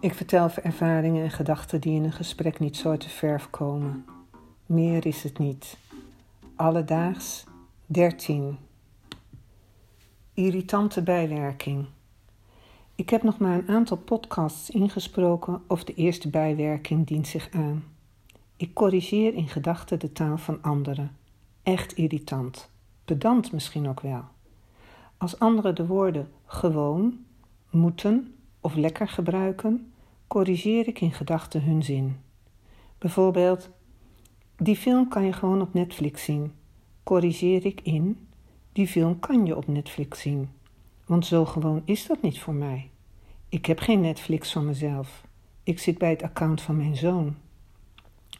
Ik vertel ervaringen en gedachten die in een gesprek niet zo de verf komen. Meer is het niet. Alledaags 13. Irritante bijwerking. Ik heb nog maar een aantal podcasts ingesproken of de eerste bijwerking dient zich aan. Ik corrigeer in gedachten de taal van anderen. Echt irritant. Pedant misschien ook wel. Als anderen de woorden gewoon, moeten of lekker gebruiken, corrigeer ik in gedachten hun zin. Bijvoorbeeld, die film kan je gewoon op Netflix zien. Corrigeer ik in, die film kan je op Netflix zien. Want zo gewoon is dat niet voor mij. Ik heb geen Netflix van mezelf. Ik zit bij het account van mijn zoon.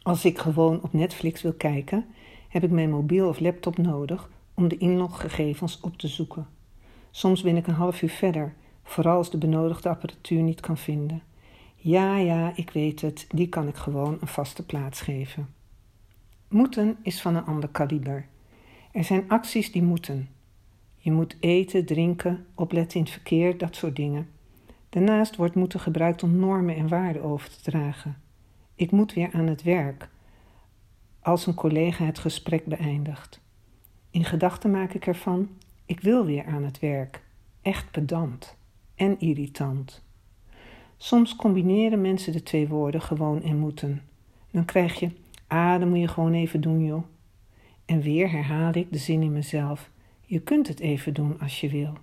Als ik gewoon op Netflix wil kijken, heb ik mijn mobiel of laptop nodig om de inloggegevens op te zoeken. Soms ben ik een half uur verder, vooral als de benodigde apparatuur niet kan vinden. Ja, ja, ik weet het, die kan ik gewoon een vaste plaats geven. Moeten is van een ander kaliber. Er zijn acties die moeten. Je moet eten, drinken, opletten in het verkeer, dat soort dingen. Daarnaast wordt moeten gebruikt om normen en waarden over te dragen. Ik moet weer aan het werk, als een collega het gesprek beëindigt. In gedachten maak ik ervan, ik wil weer aan het werk. Echt pedant en irritant. Soms combineren mensen de twee woorden gewoon en moeten. Dan krijg je, ah, dan moet je gewoon even doen, joh. En weer herhaal ik de zin in mezelf. Je kunt het even doen als je wil.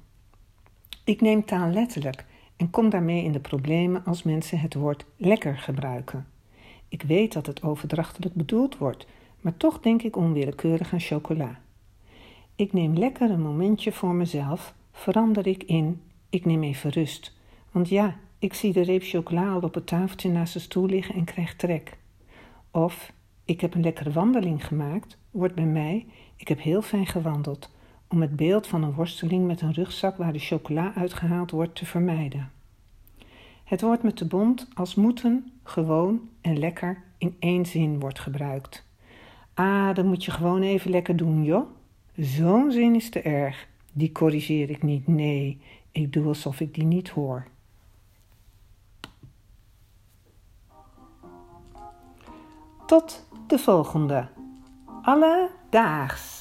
Ik neem taal letterlijk en kom daarmee in de problemen als mensen het woord lekker gebruiken. Ik weet dat het overdrachtelijk bedoeld wordt, maar toch denk ik onwillekeurig aan chocola. Ik neem lekker een momentje voor mezelf, verander ik in, ik neem even rust. Want ja, ik zie de reep chocola al op het tafeltje naast de stoel liggen en krijg trek. Of ik heb een lekkere wandeling gemaakt, wordt bij mij, ik heb heel fijn gewandeld, om het beeld van een worsteling met een rugzak waar de chocola uitgehaald wordt te vermijden. Het woord met de bond als moeten, gewoon en lekker in één zin wordt gebruikt. Ah, dat moet je gewoon even lekker doen, joh. Zo'n zin is te erg. Die corrigeer ik niet. Nee, ik doe alsof ik die niet hoor. Tot de volgende. Alledaags.